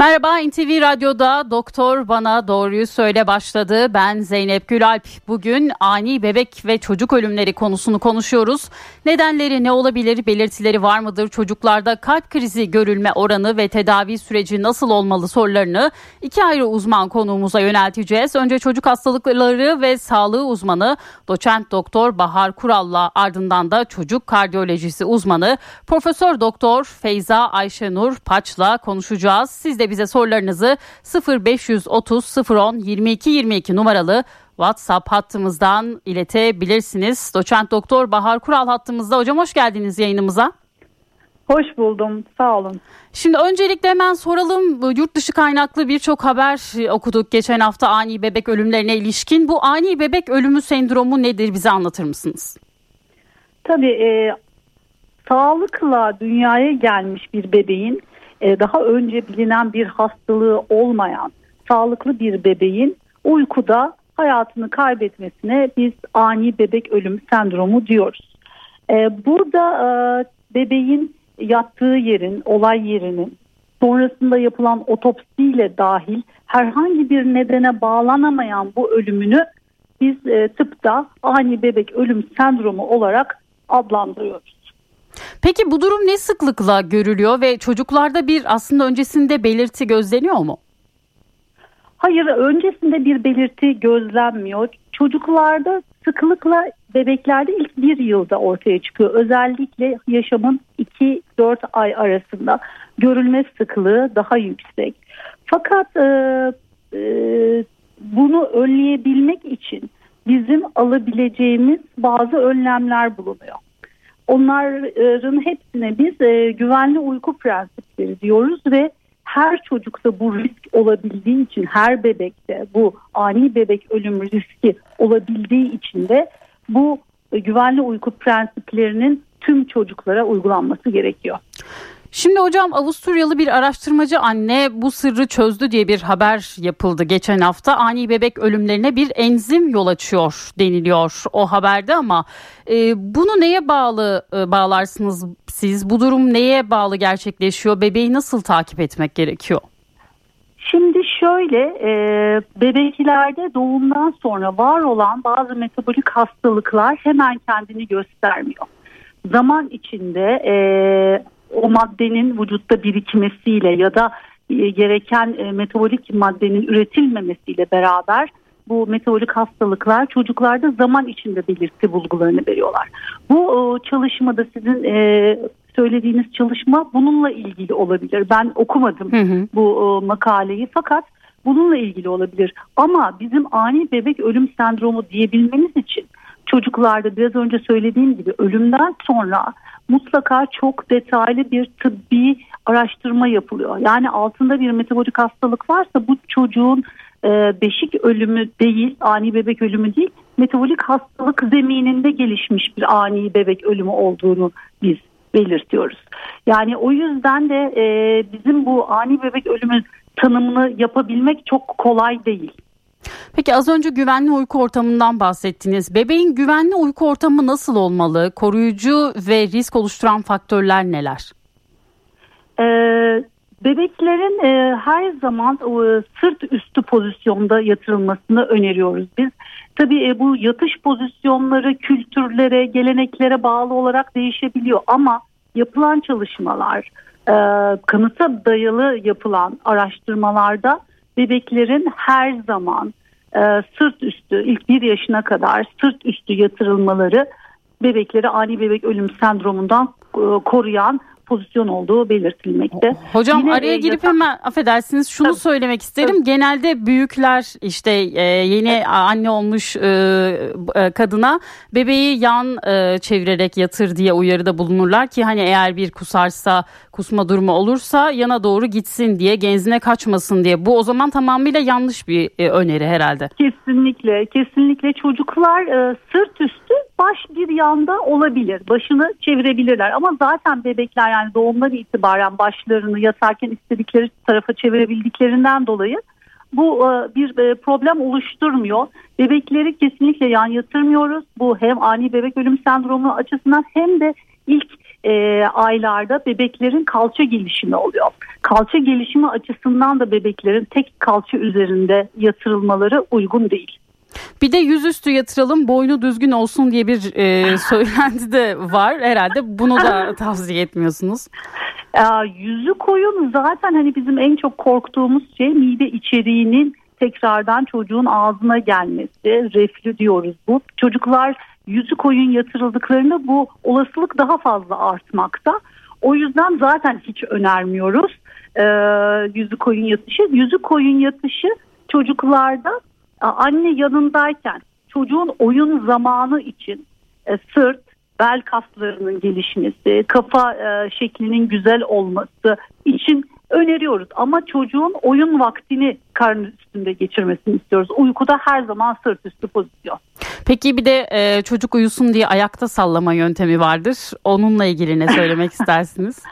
Merhaba NTV Radyo'da Doktor Bana Doğruyu Söyle başladı. Ben Zeynep Gülalp. Bugün ani bebek ve çocuk ölümleri konusunu konuşuyoruz. Nedenleri ne olabilir, belirtileri var mıdır? Çocuklarda kalp krizi görülme oranı ve tedavi süreci nasıl olmalı sorularını iki ayrı uzman konuğumuza yönelteceğiz. Önce çocuk hastalıkları ve sağlığı uzmanı doçent doktor Bahar Kural'la ardından da çocuk kardiyolojisi uzmanı Profesör Doktor Feyza Ayşenur Paç'la konuşacağız. Siz de bize sorularınızı 0530 010 22 22 numaralı WhatsApp hattımızdan iletebilirsiniz. Doçent Doktor Bahar Kural hattımızda. Hocam hoş geldiniz yayınımıza. Hoş buldum. Sağ olun. Şimdi öncelikle hemen soralım. Yurt dışı kaynaklı birçok haber okuduk geçen hafta ani bebek ölümlerine ilişkin. Bu ani bebek ölümü sendromu nedir bize anlatır mısınız? Tabii e, sağlıkla dünyaya gelmiş bir bebeğin e, daha önce bilinen bir hastalığı olmayan sağlıklı bir bebeğin uykuda hayatını kaybetmesine biz ani bebek ölüm sendromu diyoruz. E, burada e, bebeğin yattığı yerin, olay yerinin sonrasında yapılan otopsiyle dahil herhangi bir nedene bağlanamayan bu ölümünü biz tıpta ani bebek ölüm sendromu olarak adlandırıyoruz. Peki bu durum ne sıklıkla görülüyor ve çocuklarda bir aslında öncesinde belirti gözleniyor mu? Hayır öncesinde bir belirti gözlenmiyor. Çocuklarda sıklıkla bebeklerde ilk bir yılda ortaya çıkıyor. Özellikle yaşamın 2-4 ay arasında görülme sıklığı daha yüksek. Fakat e, e, bunu önleyebilmek için bizim alabileceğimiz bazı önlemler bulunuyor. Onların hepsine biz e, güvenli uyku prensipleri diyoruz ve her çocukta bu risk olabildiği için her bebekte bu ani bebek ölüm riski olabildiği için de bu e, güvenli uyku prensiplerinin tüm çocuklara uygulanması gerekiyor. Şimdi hocam Avusturyalı bir araştırmacı anne bu sırrı çözdü diye bir haber yapıldı geçen hafta. Ani bebek ölümlerine bir enzim yol açıyor deniliyor o haberde ama e, bunu neye bağlı e, bağlarsınız siz? Bu durum neye bağlı gerçekleşiyor? Bebeği nasıl takip etmek gerekiyor? Şimdi şöyle e, bebeklerde doğumdan sonra var olan bazı metabolik hastalıklar hemen kendini göstermiyor. Zaman içinde e, o maddenin vücutta birikmesiyle ya da e, gereken e, metabolik maddenin üretilmemesiyle beraber bu metabolik hastalıklar çocuklarda zaman içinde belirti bulgularını veriyorlar. Bu çalışmada sizin e, söylediğiniz çalışma bununla ilgili olabilir. Ben okumadım hı hı. bu makaleyi fakat bununla ilgili olabilir. Ama bizim ani bebek ölüm sendromu diyebilmemiz için çocuklarda biraz önce söylediğim gibi ölümden sonra mutlaka çok detaylı bir tıbbi araştırma yapılıyor. Yani altında bir metabolik hastalık varsa bu çocuğun e, beşik ölümü değil, ani bebek ölümü değil, metabolik hastalık zemininde gelişmiş bir ani bebek ölümü olduğunu biz belirtiyoruz. Yani o yüzden de e, bizim bu ani bebek ölümü tanımını yapabilmek çok kolay değil. Peki az önce güvenli uyku ortamından bahsettiniz. Bebeğin güvenli uyku ortamı nasıl olmalı? Koruyucu ve risk oluşturan faktörler neler? Ee, bebeklerin e, her zaman e, sırt üstü pozisyonda yatırılmasını öneriyoruz biz. Tabii e, bu yatış pozisyonları kültürlere, geleneklere bağlı olarak değişebiliyor ama yapılan çalışmalar, e, kanıta dayalı yapılan araştırmalarda bebeklerin her zaman e, sırt üstü ilk bir yaşına kadar sırt üstü yatırılmaları bebekleri ani bebek ölüm sendromundan e, koruyan pozisyon olduğu belirtilmekte. Hocam Yine araya girip hemen affedersiniz şunu tabii, söylemek isterim. Tabii. Genelde büyükler işte e, yeni evet. anne olmuş e, e, kadına bebeği yan e, çevirerek yatır diye uyarıda bulunurlar ki hani eğer bir kusarsa kusma durumu olursa yana doğru gitsin diye genzine kaçmasın diye. Bu o zaman tamamıyla yanlış bir e, öneri herhalde. Kesinlikle kesinlikle çocuklar e, sırt üstü baş bir yanda olabilir. Başını çevirebilirler ama zaten bebekler yani doğumdan itibaren başlarını yatarken istedikleri tarafa çevirebildiklerinden dolayı bu e, bir e, problem oluşturmuyor. Bebekleri kesinlikle yan yatırmıyoruz. Bu hem ani bebek ölüm sendromu açısından hem de ilk e, aylarda bebeklerin kalça gelişimi oluyor. Kalça gelişimi açısından da bebeklerin tek kalça üzerinde yatırılmaları uygun değil. Bir de yüzüstü yatıralım boynu düzgün olsun diye bir e, söylenti de var. Herhalde bunu da tavsiye etmiyorsunuz. E, yüzü koyun zaten hani bizim en çok korktuğumuz şey mide içeriğinin tekrardan çocuğun ağzına gelmesi. Reflü diyoruz bu. Çocuklar yüzü koyun yatırıldıklarında bu olasılık daha fazla artmakta. O yüzden zaten hiç önermiyoruz e, yüzü koyun yatışı. Yüzü koyun yatışı çocuklarda anne yanındayken çocuğun oyun zamanı için e, sırt, bel kaslarının gelişmesi, kafa e, şeklinin güzel olması için öneriyoruz. Ama çocuğun oyun vaktini karnı üstünde geçirmesini istiyoruz. Uykuda her zaman sırt üstü pozisyon. Peki bir de e, çocuk uyusun diye ayakta sallama yöntemi vardır. Onunla ilgili ne söylemek istersiniz?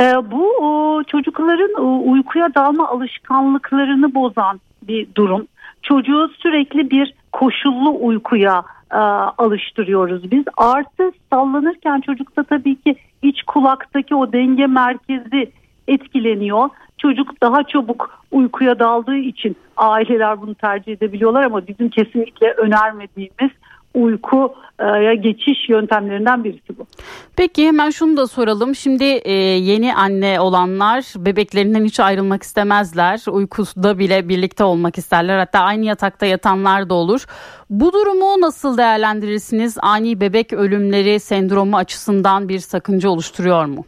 E, bu o, çocukların o, uykuya dalma alışkanlıklarını bozan bir durum. Çocuğu sürekli bir koşullu uykuya e, alıştırıyoruz biz. Artı sallanırken çocukta tabii ki iç kulaktaki o denge merkezi etkileniyor. Çocuk daha çabuk uykuya daldığı için aileler bunu tercih edebiliyorlar ama bizim kesinlikle önermediğimiz uykuya geçiş yöntemlerinden birisi bu. Peki hemen şunu da soralım. Şimdi e, yeni anne olanlar bebeklerinden hiç ayrılmak istemezler. Uykuda bile birlikte olmak isterler. Hatta aynı yatakta yatanlar da olur. Bu durumu nasıl değerlendirirsiniz? Ani bebek ölümleri sendromu açısından bir sakınca oluşturuyor mu?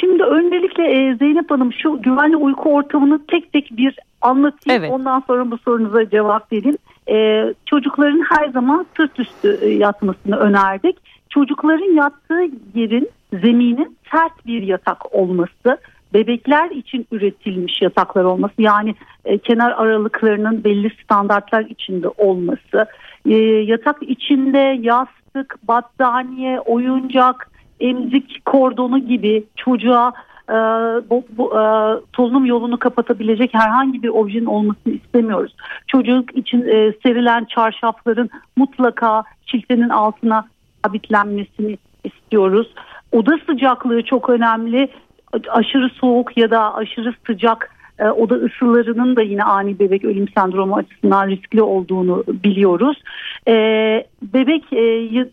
Şimdi öncelikle e, Zeynep Hanım şu güvenli uyku ortamını tek tek bir anlatayım. Evet. Ondan sonra bu sorunuza cevap vereyim. E, çocukların her zaman sırt üstü e, yatmasını önerdik. Çocukların yattığı yerin zeminin sert bir yatak olması, bebekler için üretilmiş yataklar olması yani e, kenar aralıklarının belli standartlar içinde olması, e, yatak içinde yastık, battaniye, oyuncak, emzik kordonu gibi çocuğa e, bu, bu e, solunum yolunu kapatabilecek herhangi bir objenin olmasını istemiyoruz. Çocuk için e, serilen çarşafların mutlaka çiltenin altına sabitlenmesini istiyoruz. Oda sıcaklığı çok önemli. Aşırı soğuk ya da aşırı sıcak e, oda ısılarının da yine ani bebek ölüm sendromu açısından riskli olduğunu biliyoruz. E, bebek e,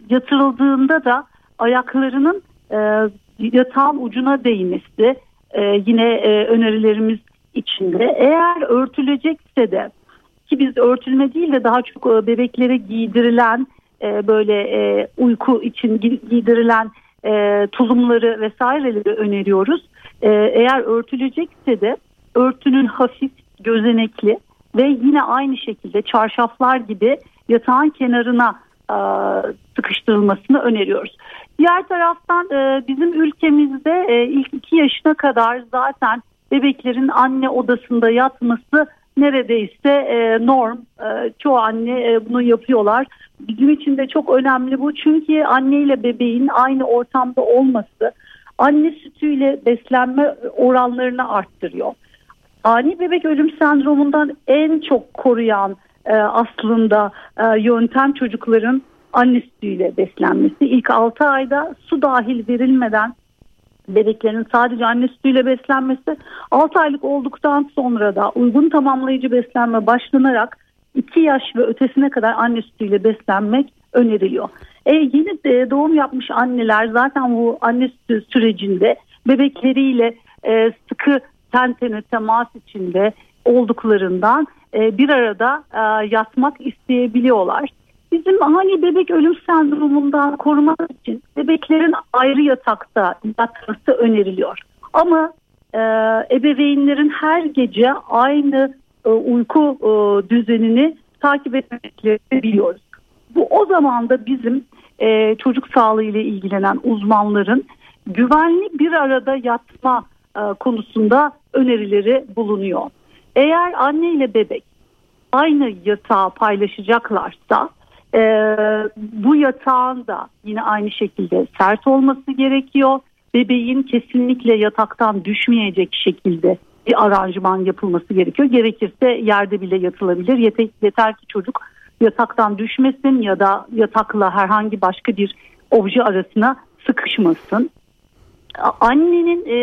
yatırıldığında da ayaklarının e, yatağın ucuna değmesi e, yine e, önerilerimiz içinde. Eğer örtülecekse de ki biz örtülme değil de daha çok e, bebeklere giydirilen e, böyle e, uyku için giydirilen e, tulumları vesaireleri öneriyoruz. E, eğer örtülecekse de örtünün hafif, gözenekli ve yine aynı şekilde çarşaflar gibi yatağın kenarına e, sıkıştırılmasını öneriyoruz. Diğer taraftan e, bizim ülkemizde e, ilk iki yaşına kadar zaten bebeklerin anne odasında yatması neredeyse e, norm. Çoğu anne bunu yapıyorlar. Bizim için de çok önemli bu. Çünkü anne ile bebeğin aynı ortamda olması anne sütüyle beslenme oranlarını arttırıyor. Ani bebek ölüm sendromundan en çok koruyan aslında yöntem çocukların anne sütüyle beslenmesi. İlk 6 ayda su dahil verilmeden bebeklerin sadece anne sütüyle beslenmesi 6 aylık olduktan sonra da uygun tamamlayıcı beslenme başlanarak 2 yaş ve ötesine kadar anne sütüyle beslenmek öneriliyor. E, yeni de doğum yapmış anneler zaten bu anne sütü sürecinde bebekleriyle e, sıkı ten tene temas içinde olduklarından e, bir arada e, yatmak isteyebiliyorlar. Bizim ani bebek ölüm sendromundan korumak için bebeklerin ayrı yatakta yatması öneriliyor. Ama e, ebeveynlerin her gece aynı e, uyku e, düzenini takip etmeklerini biliyoruz. Bu o zaman da bizim e, çocuk sağlığı ile ilgilenen uzmanların güvenli bir arada yatma e, konusunda önerileri bulunuyor. Eğer anne ile bebek aynı yatağı paylaşacaklarsa e, bu yatağın da yine aynı şekilde sert olması gerekiyor. Bebeğin kesinlikle yataktan düşmeyecek şekilde bir aranjman yapılması gerekiyor. Gerekirse yerde bile yatılabilir. Yeter, yeter ki çocuk yataktan düşmesin ya da yatakla herhangi başka bir obje arasına sıkışmasın. Annenin e,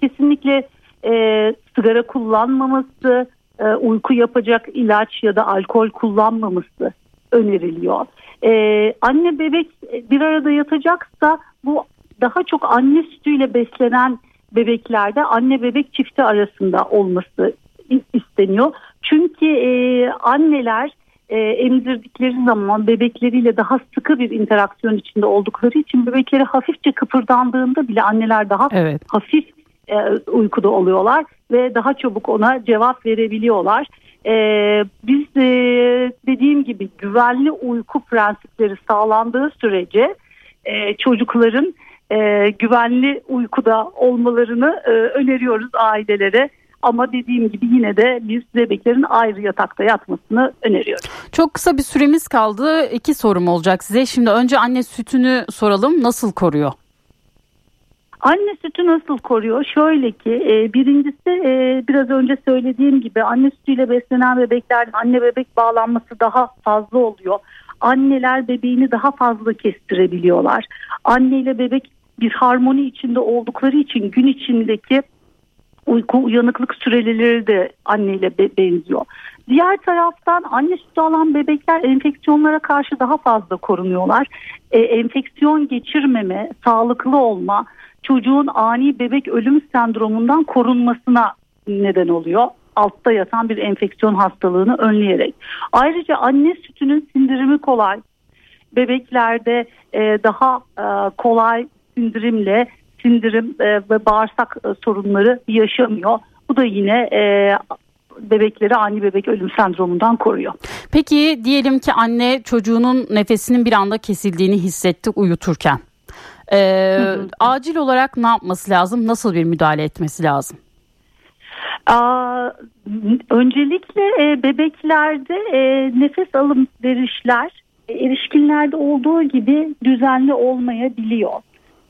kesinlikle e, sigara kullanmaması, e, uyku yapacak ilaç ya da alkol kullanmaması öneriliyor. E, anne bebek bir arada yatacaksa bu daha çok anne sütüyle beslenen bebeklerde anne bebek çifti arasında olması isteniyor. Çünkü e, anneler e, emzirdikleri zaman bebekleriyle daha sıkı bir interaksiyon içinde oldukları için bebekleri hafifçe kıpırdandığında bile anneler daha evet. hafif e, uykuda oluyorlar ve daha çabuk ona cevap verebiliyorlar. E, biz e, dediğim gibi güvenli uyku prensipleri sağlandığı sürece e, çocukların e, güvenli uykuda olmalarını e, öneriyoruz ailelere. Ama dediğim gibi yine de biz bebeklerin ayrı yatakta yatmasını öneriyoruz. Çok kısa bir süremiz kaldı. İki sorum olacak size. Şimdi önce anne sütünü soralım. Nasıl koruyor? Anne sütü nasıl koruyor? Şöyle ki e, birincisi e, biraz önce söylediğim gibi anne sütüyle beslenen bebeklerde anne bebek bağlanması daha fazla oluyor. Anneler bebeğini daha fazla kestirebiliyorlar. Anne ile bebek bir harmoni içinde oldukları için gün içindeki uyku uyanıklık süreleri de anneyle be- benziyor. Diğer taraftan anne sütü alan bebekler enfeksiyonlara karşı daha fazla korunuyorlar. E, enfeksiyon geçirmeme, sağlıklı olma, çocuğun ani bebek ölüm sendromundan korunmasına neden oluyor. Altta yatan bir enfeksiyon hastalığını önleyerek. Ayrıca anne sütünün sindirimi kolay. Bebeklerde e, daha e, kolay sindirimle sindirim e, ve bağırsak e, sorunları yaşamıyor. Bu da yine e, bebekleri ani bebek ölüm sendromundan koruyor. Peki diyelim ki anne çocuğunun nefesinin bir anda kesildiğini hissetti uyuturken. Ee, hı hı. Acil olarak ne yapması lazım? Nasıl bir müdahale etmesi lazım? Aa, öncelikle e, bebeklerde e, nefes alım verişler e, erişkinlerde olduğu gibi düzenli olmayabiliyor.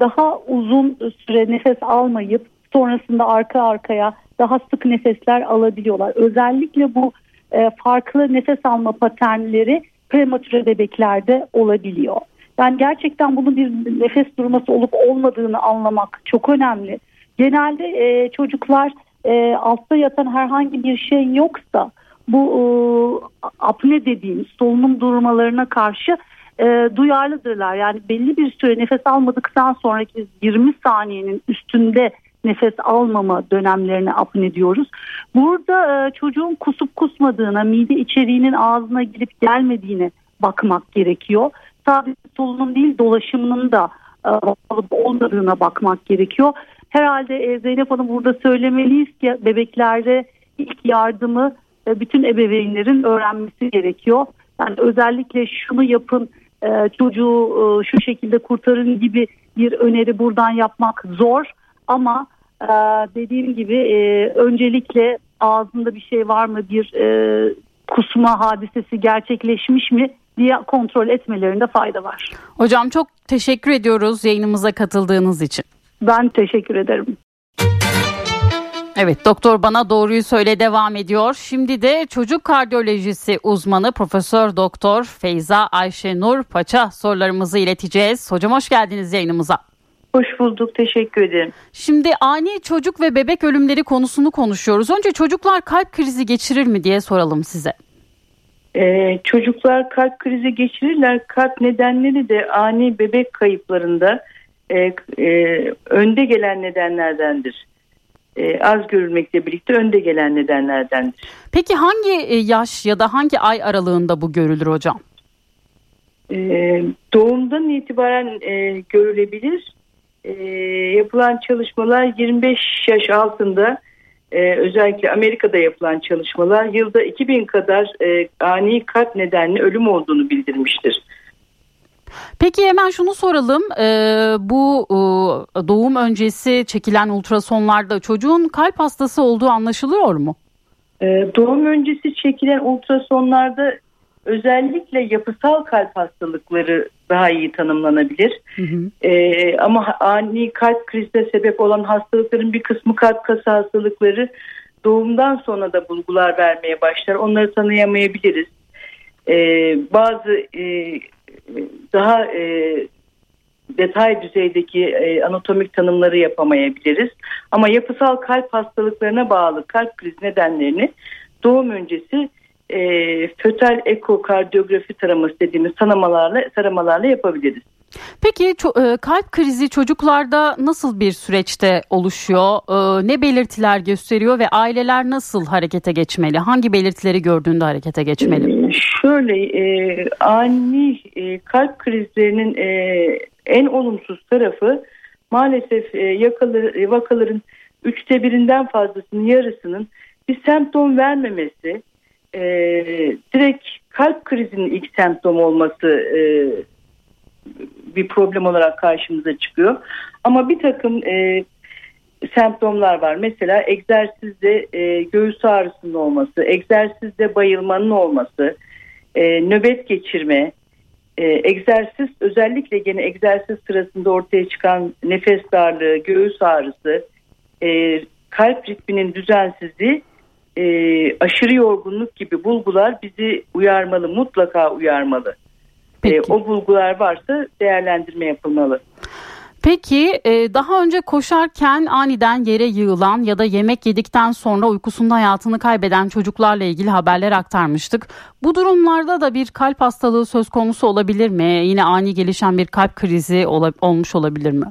Daha uzun süre nefes almayıp sonrasında arka arkaya daha sık nefesler alabiliyorlar. Özellikle bu e, farklı nefes alma paternleri prematüre bebeklerde olabiliyor. Yani gerçekten bunun bir nefes durması olup olmadığını anlamak çok önemli. Genelde e, çocuklar e, altta yatan herhangi bir şey yoksa bu e, apne dediğimiz solunum durmalarına karşı e, duyarlıdırlar. Yani belli bir süre nefes almadıktan sonraki 20 saniyenin üstünde nefes almama dönemlerine apne diyoruz. Burada e, çocuğun kusup kusmadığına, mide içeriğinin ağzına girip gelmediğine bakmak gerekiyor sadece solunum değil dolaşımının da e, olup olmadığına bakmak gerekiyor. Herhalde e, Zeynep Hanım burada söylemeliyiz ki bebeklerde ilk yardımı e, bütün ebeveynlerin öğrenmesi gerekiyor. Yani özellikle şunu yapın çocuğu şu şekilde kurtarın gibi bir öneri buradan yapmak zor ama dediğim gibi öncelikle ağzında bir şey var mı bir kusma hadisesi gerçekleşmiş mi diye kontrol etmelerinde fayda var. Hocam çok teşekkür ediyoruz yayınımıza katıldığınız için. Ben teşekkür ederim. Evet doktor bana doğruyu söyle devam ediyor. Şimdi de çocuk kardiyolojisi uzmanı Profesör Doktor Feyza Ayşe Nur Paça sorularımızı ileteceğiz. Hocam hoş geldiniz yayınımıza. Hoş bulduk teşekkür ederim. Şimdi ani çocuk ve bebek ölümleri konusunu konuşuyoruz. Önce çocuklar kalp krizi geçirir mi diye soralım size. Ee, çocuklar kalp krizi geçirirler. Kalp nedenleri de ani bebek kayıplarında e, e, önde gelen nedenlerdendir. E, az görülmekle birlikte önde gelen nedenlerdendir. Peki hangi e, yaş ya da hangi ay aralığında bu görülür hocam? E, doğumdan itibaren e, görülebilir. E, yapılan çalışmalar 25 yaş altında e, özellikle Amerika'da yapılan çalışmalar yılda 2000 kadar e, ani kalp nedenli ölüm olduğunu bildirmiştir. Peki hemen şunu soralım. Ee, bu e, doğum öncesi çekilen ultrasonlarda çocuğun kalp hastası olduğu anlaşılıyor mu? Ee, doğum öncesi çekilen ultrasonlarda özellikle yapısal kalp hastalıkları daha iyi tanımlanabilir. Hı hı. Ee, ama ani kalp krizine sebep olan hastalıkların bir kısmı kalp kası hastalıkları doğumdan sonra da bulgular vermeye başlar. Onları tanıyamayabiliriz. Ee, bazı e, daha e, detay düzeydeki e, anatomik tanımları yapamayabiliriz. Ama yapısal kalp hastalıklarına bağlı kalp kriz nedenlerini doğum öncesi e, fötal ekokardiyografi taraması dediğimiz tanımalarla taramalarla yapabiliriz. Peki e, kalp krizi çocuklarda nasıl bir süreçte oluşuyor? E, ne belirtiler gösteriyor ve aileler nasıl harekete geçmeli? Hangi belirtileri gördüğünde harekete geçmeli? E, şöyle e, ani e, kalp krizlerinin e, en olumsuz tarafı maalesef e, yakalı, vakaların üçte birinden fazlasının yarısının bir semptom vermemesi, e, direkt kalp krizinin ilk semptom olması e, bir problem olarak karşımıza çıkıyor. Ama bir takım e, semptomlar var. Mesela egzersizde e, göğüs ağrısının olması, egzersizde bayılmanın olması, e, nöbet geçirme, e, egzersiz özellikle gene egzersiz sırasında ortaya çıkan nefes darlığı, göğüs ağrısı, e, kalp ritminin düzensizliği, e, aşırı yorgunluk gibi bulgular bizi uyarmalı, mutlaka uyarmalı. E, o bulgular varsa değerlendirme yapılmalı. Peki e, daha önce koşarken aniden yere yığılan ya da yemek yedikten sonra uykusunda hayatını kaybeden çocuklarla ilgili haberler aktarmıştık. Bu durumlarda da bir kalp hastalığı söz konusu olabilir mi? Yine ani gelişen bir kalp krizi olmuş olabilir mi?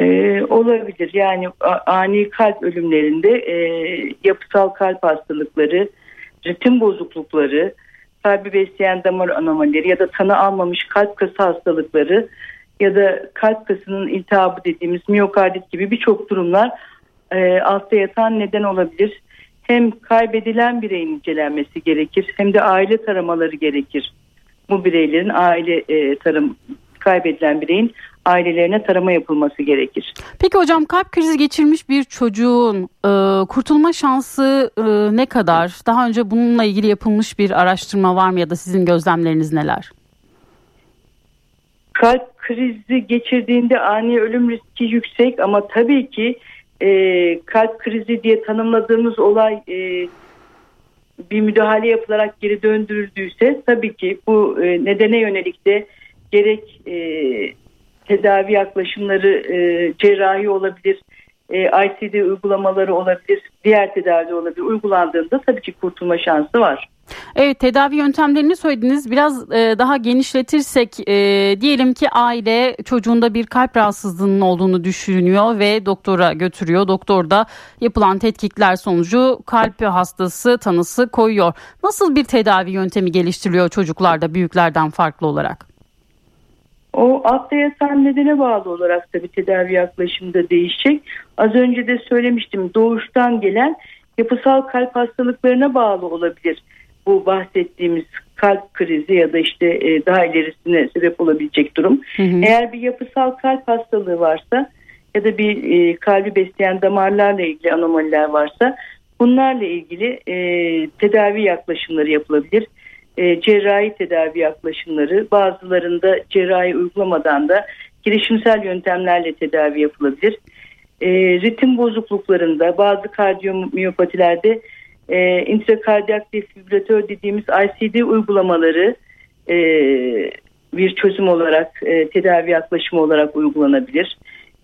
Ee, olabilir. Yani ani kalp ölümlerinde e, yapısal kalp hastalıkları, ritim bozuklukları, kalbi besleyen damar anomalileri ya da tanı almamış kalp kası hastalıkları ya da kalp kasının iltihabı dediğimiz miyokardit gibi birçok durumlar e, altta yatan neden olabilir. Hem kaybedilen bireyin incelenmesi gerekir hem de aile taramaları gerekir. Bu bireylerin aile e, tarım kaybedilen bireyin ailelerine tarama yapılması gerekir. Peki hocam kalp krizi geçirmiş bir çocuğun e, kurtulma şansı e, ne kadar? Daha önce bununla ilgili yapılmış bir araştırma var mı ya da sizin gözlemleriniz neler? Kalp krizi geçirdiğinde ani ölüm riski yüksek ama tabii ki e, kalp krizi diye tanımladığımız olay e, bir müdahale yapılarak geri döndürüldüyse tabii ki bu e, nedene yönelik de gerek e, tedavi yaklaşımları e, cerrahi olabilir, e, ICD uygulamaları olabilir, diğer tedavi olabilir. Uygulandığında tabii ki kurtulma şansı var. Evet tedavi yöntemlerini söylediniz. Biraz e, daha genişletirsek e, diyelim ki aile çocuğunda bir kalp rahatsızlığının olduğunu düşünüyor ve doktora götürüyor. Doktor da yapılan tetkikler sonucu kalp hastası tanısı koyuyor. Nasıl bir tedavi yöntemi geliştiriliyor çocuklarda büyüklerden farklı olarak? O altta yatan nedene bağlı olarak da bir tedavi yaklaşımda değişecek. Az önce de söylemiştim doğuştan gelen yapısal kalp hastalıklarına bağlı olabilir. Bu bahsettiğimiz kalp krizi ya da işte e, daha ilerisine sebep olabilecek durum. Hı hı. Eğer bir yapısal kalp hastalığı varsa ya da bir e, kalbi besleyen damarlarla ilgili anomaliler varsa bunlarla ilgili e, tedavi yaklaşımları yapılabilir e, cerrahi tedavi yaklaşımları bazılarında cerrahi uygulamadan da girişimsel yöntemlerle tedavi yapılabilir. E, ritim bozukluklarında bazı kardiyomiyopatilerde e, intrakardiyak defibrilatör dediğimiz ICD uygulamaları e, bir çözüm olarak e, tedavi yaklaşımı olarak uygulanabilir.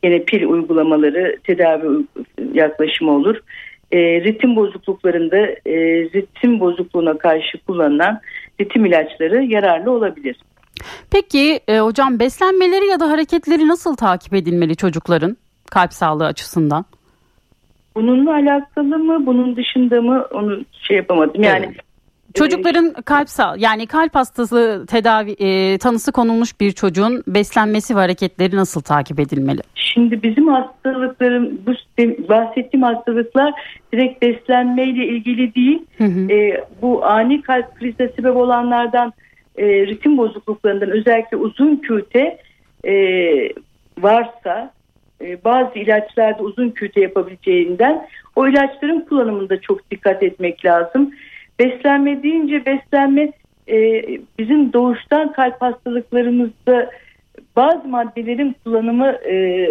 Yine pil uygulamaları tedavi yaklaşımı olur. E, ritim bozukluklarında e, ritim bozukluğuna karşı kullanılan ritim ilaçları yararlı olabilir. Peki e, hocam beslenmeleri ya da hareketleri nasıl takip edilmeli çocukların kalp sağlığı açısından? Bununla alakalı mı bunun dışında mı onu şey yapamadım. Yani evet. Çocukların kalp sağ yani kalp hastası tedavi e, tanısı konulmuş bir çocuğun beslenmesi ve hareketleri nasıl takip edilmeli? Şimdi bizim hastalıklarım bu bahsettiğim hastalıklar direkt beslenmeyle ilgili değil. Hı hı. E, bu ani kalp krizine sebep olanlardan e, ritim bozukluklarından özellikle uzun küte e, varsa e, bazı ilaçlarda uzun küte yapabileceğinden o ilaçların kullanımında çok dikkat etmek lazım. Beslenme deyince beslenme e, bizim doğuştan kalp hastalıklarımızda bazı maddelerin kullanımı e,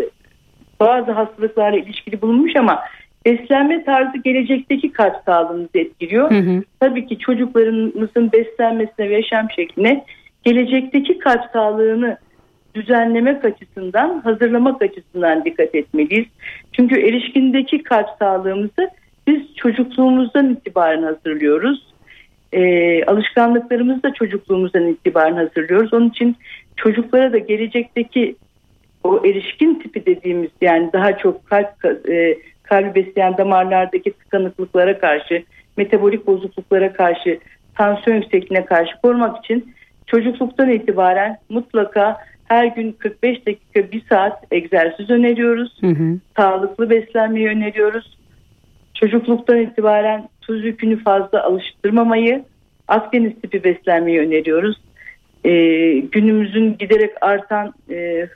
bazı hastalıklarla ilişkili bulunmuş ama beslenme tarzı gelecekteki kalp sağlığımızı etkiliyor. Hı hı. Tabii ki çocuklarımızın beslenmesine ve yaşam şekline gelecekteki kalp sağlığını düzenlemek açısından, hazırlamak açısından dikkat etmeliyiz. Çünkü erişkindeki kalp sağlığımızı biz çocukluğumuzdan itibaren hazırlıyoruz. E, alışkanlıklarımızı da çocukluğumuzdan itibaren hazırlıyoruz. Onun için çocuklara da gelecekteki o erişkin tipi dediğimiz yani daha çok kalp e, kalbi besleyen damarlardaki tıkanıklıklara karşı, metabolik bozukluklara karşı, tansiyon yüksekliğine karşı korumak için çocukluktan itibaren mutlaka her gün 45 dakika bir saat egzersiz öneriyoruz. Hı hı. Sağlıklı beslenmeyi öneriyoruz. Çocukluktan itibaren tuz yükünü fazla alıştırmamayı, Akdeniz tipi beslenmeyi öneriyoruz. Ee, günümüzün giderek artan e, e,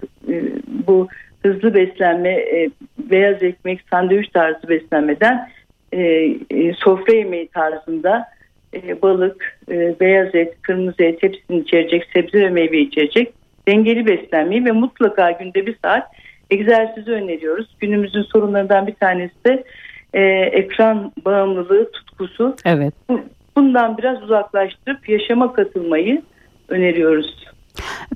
bu hızlı beslenme, e, beyaz ekmek, sandviç tarzı beslenmeden e, e, sofra yemeği tarzında e, balık, e, beyaz et, kırmızı et hepsini içerecek, sebze ve meyve içerecek dengeli beslenmeyi ve mutlaka günde bir saat egzersizi öneriyoruz. Günümüzün sorunlarından bir tanesi de e, ekran bağımlılığı tutkusu. Evet. Bundan biraz uzaklaştırıp yaşama katılmayı öneriyoruz.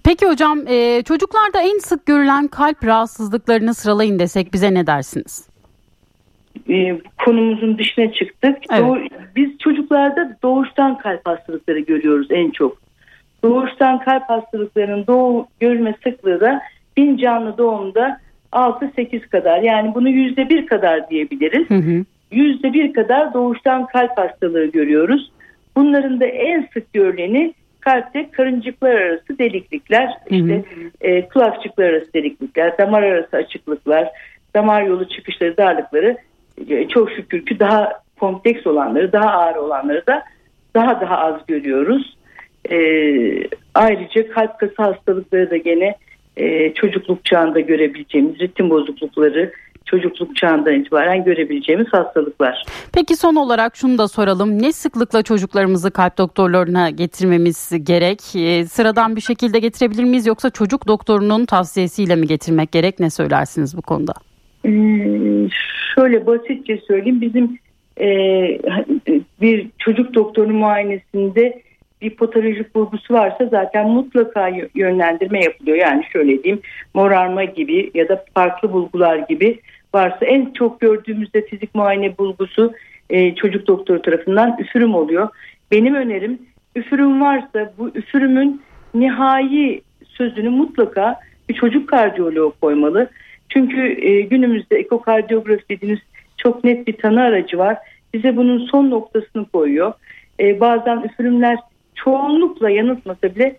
Peki hocam e, çocuklarda en sık görülen kalp rahatsızlıklarını sıralayın desek bize ne dersiniz? E, konumuzun dışına çıktık. Evet. Doğu, biz çocuklarda doğuştan kalp hastalıkları görüyoruz en çok. Doğuştan kalp hastalıklarının doğu görme sıklığı da bin canlı doğumda 6-8 kadar yani bunu yüzde bir kadar diyebiliriz. Yüzde bir kadar doğuştan kalp hastalığı görüyoruz. Bunların da en sık görüleni kalpte karıncıklar arası deliklikler, işte E, kulakçıklar arası deliklikler, damar arası açıklıklar, damar yolu çıkışları, darlıkları e, çok şükür ki daha kompleks olanları, daha ağır olanları da daha daha az görüyoruz. E, ayrıca kalp kası hastalıkları da gene e, çocukluk çağında görebileceğimiz ritim bozuklukları çocukluk çağından itibaren görebileceğimiz hastalıklar. Peki son olarak şunu da soralım. Ne sıklıkla çocuklarımızı kalp doktorlarına getirmemiz gerek? Ee, sıradan bir şekilde getirebilir miyiz yoksa çocuk doktorunun tavsiyesiyle mi getirmek gerek? Ne söylersiniz bu konuda? Ee, şöyle basitçe söyleyeyim. Bizim e, bir çocuk doktorunun muayenesinde bir patolojik bulgusu varsa zaten mutlaka yönlendirme yapılıyor. Yani şöyle diyeyim morarma gibi ya da farklı bulgular gibi varsa en çok gördüğümüzde fizik muayene bulgusu e, çocuk doktoru tarafından üfürüm oluyor. Benim önerim üfürüm varsa bu üfürümün nihai sözünü mutlaka bir çocuk kardiyoloğu koymalı. Çünkü e, günümüzde ekokardiyografi dediğimiz çok net bir tanı aracı var. Bize bunun son noktasını koyuyor. E, bazen üfürümler çoğunlukla yanıltmasa bile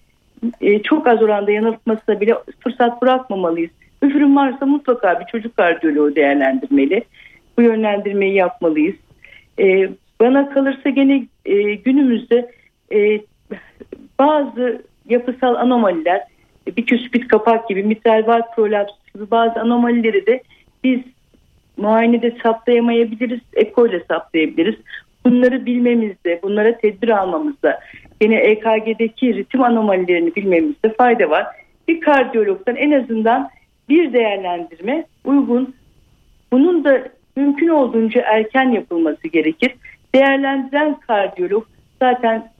e, çok az oranda yanıltmasına bile fırsat bırakmamalıyız. Üfürüm varsa mutlaka bir çocuk kardiyoloğu değerlendirmeli. Bu yönlendirmeyi yapmalıyız. E, bana kalırsa gene e, günümüzde e, bazı yapısal anomaliler bir küspit kapak gibi mitral prolaps gibi bazı anomalileri de biz muayenede saptayamayabiliriz, eko ile saptayabiliriz. Bunları bilmemizde, bunlara tedbir almamızda, yine EKG'deki ritim anomalilerini bilmemizde fayda var. Bir kardiyologdan en azından bir değerlendirme uygun. Bunun da mümkün olduğunca erken yapılması gerekir. Değerlendiren kardiyolog zaten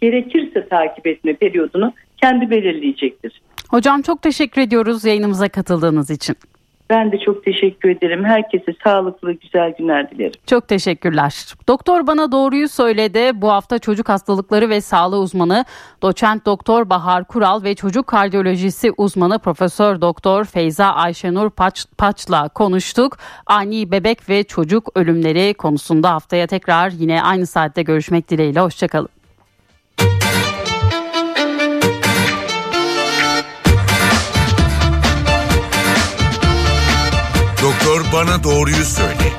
gerekirse takip etme periyodunu kendi belirleyecektir. Hocam çok teşekkür ediyoruz yayınımıza katıldığınız için. Ben de çok teşekkür ederim. Herkese sağlıklı, güzel günler dilerim. Çok teşekkürler. Doktor bana doğruyu söyledi. Bu hafta çocuk hastalıkları ve sağlığı uzmanı doçent doktor Bahar Kural ve çocuk kardiyolojisi uzmanı Profesör Doktor Feyza Ayşenur Paç, Paç'la konuştuk. Ani bebek ve çocuk ölümleri konusunda haftaya tekrar yine aynı saatte görüşmek dileğiyle. Hoşçakalın. Bana doğruyu söyle.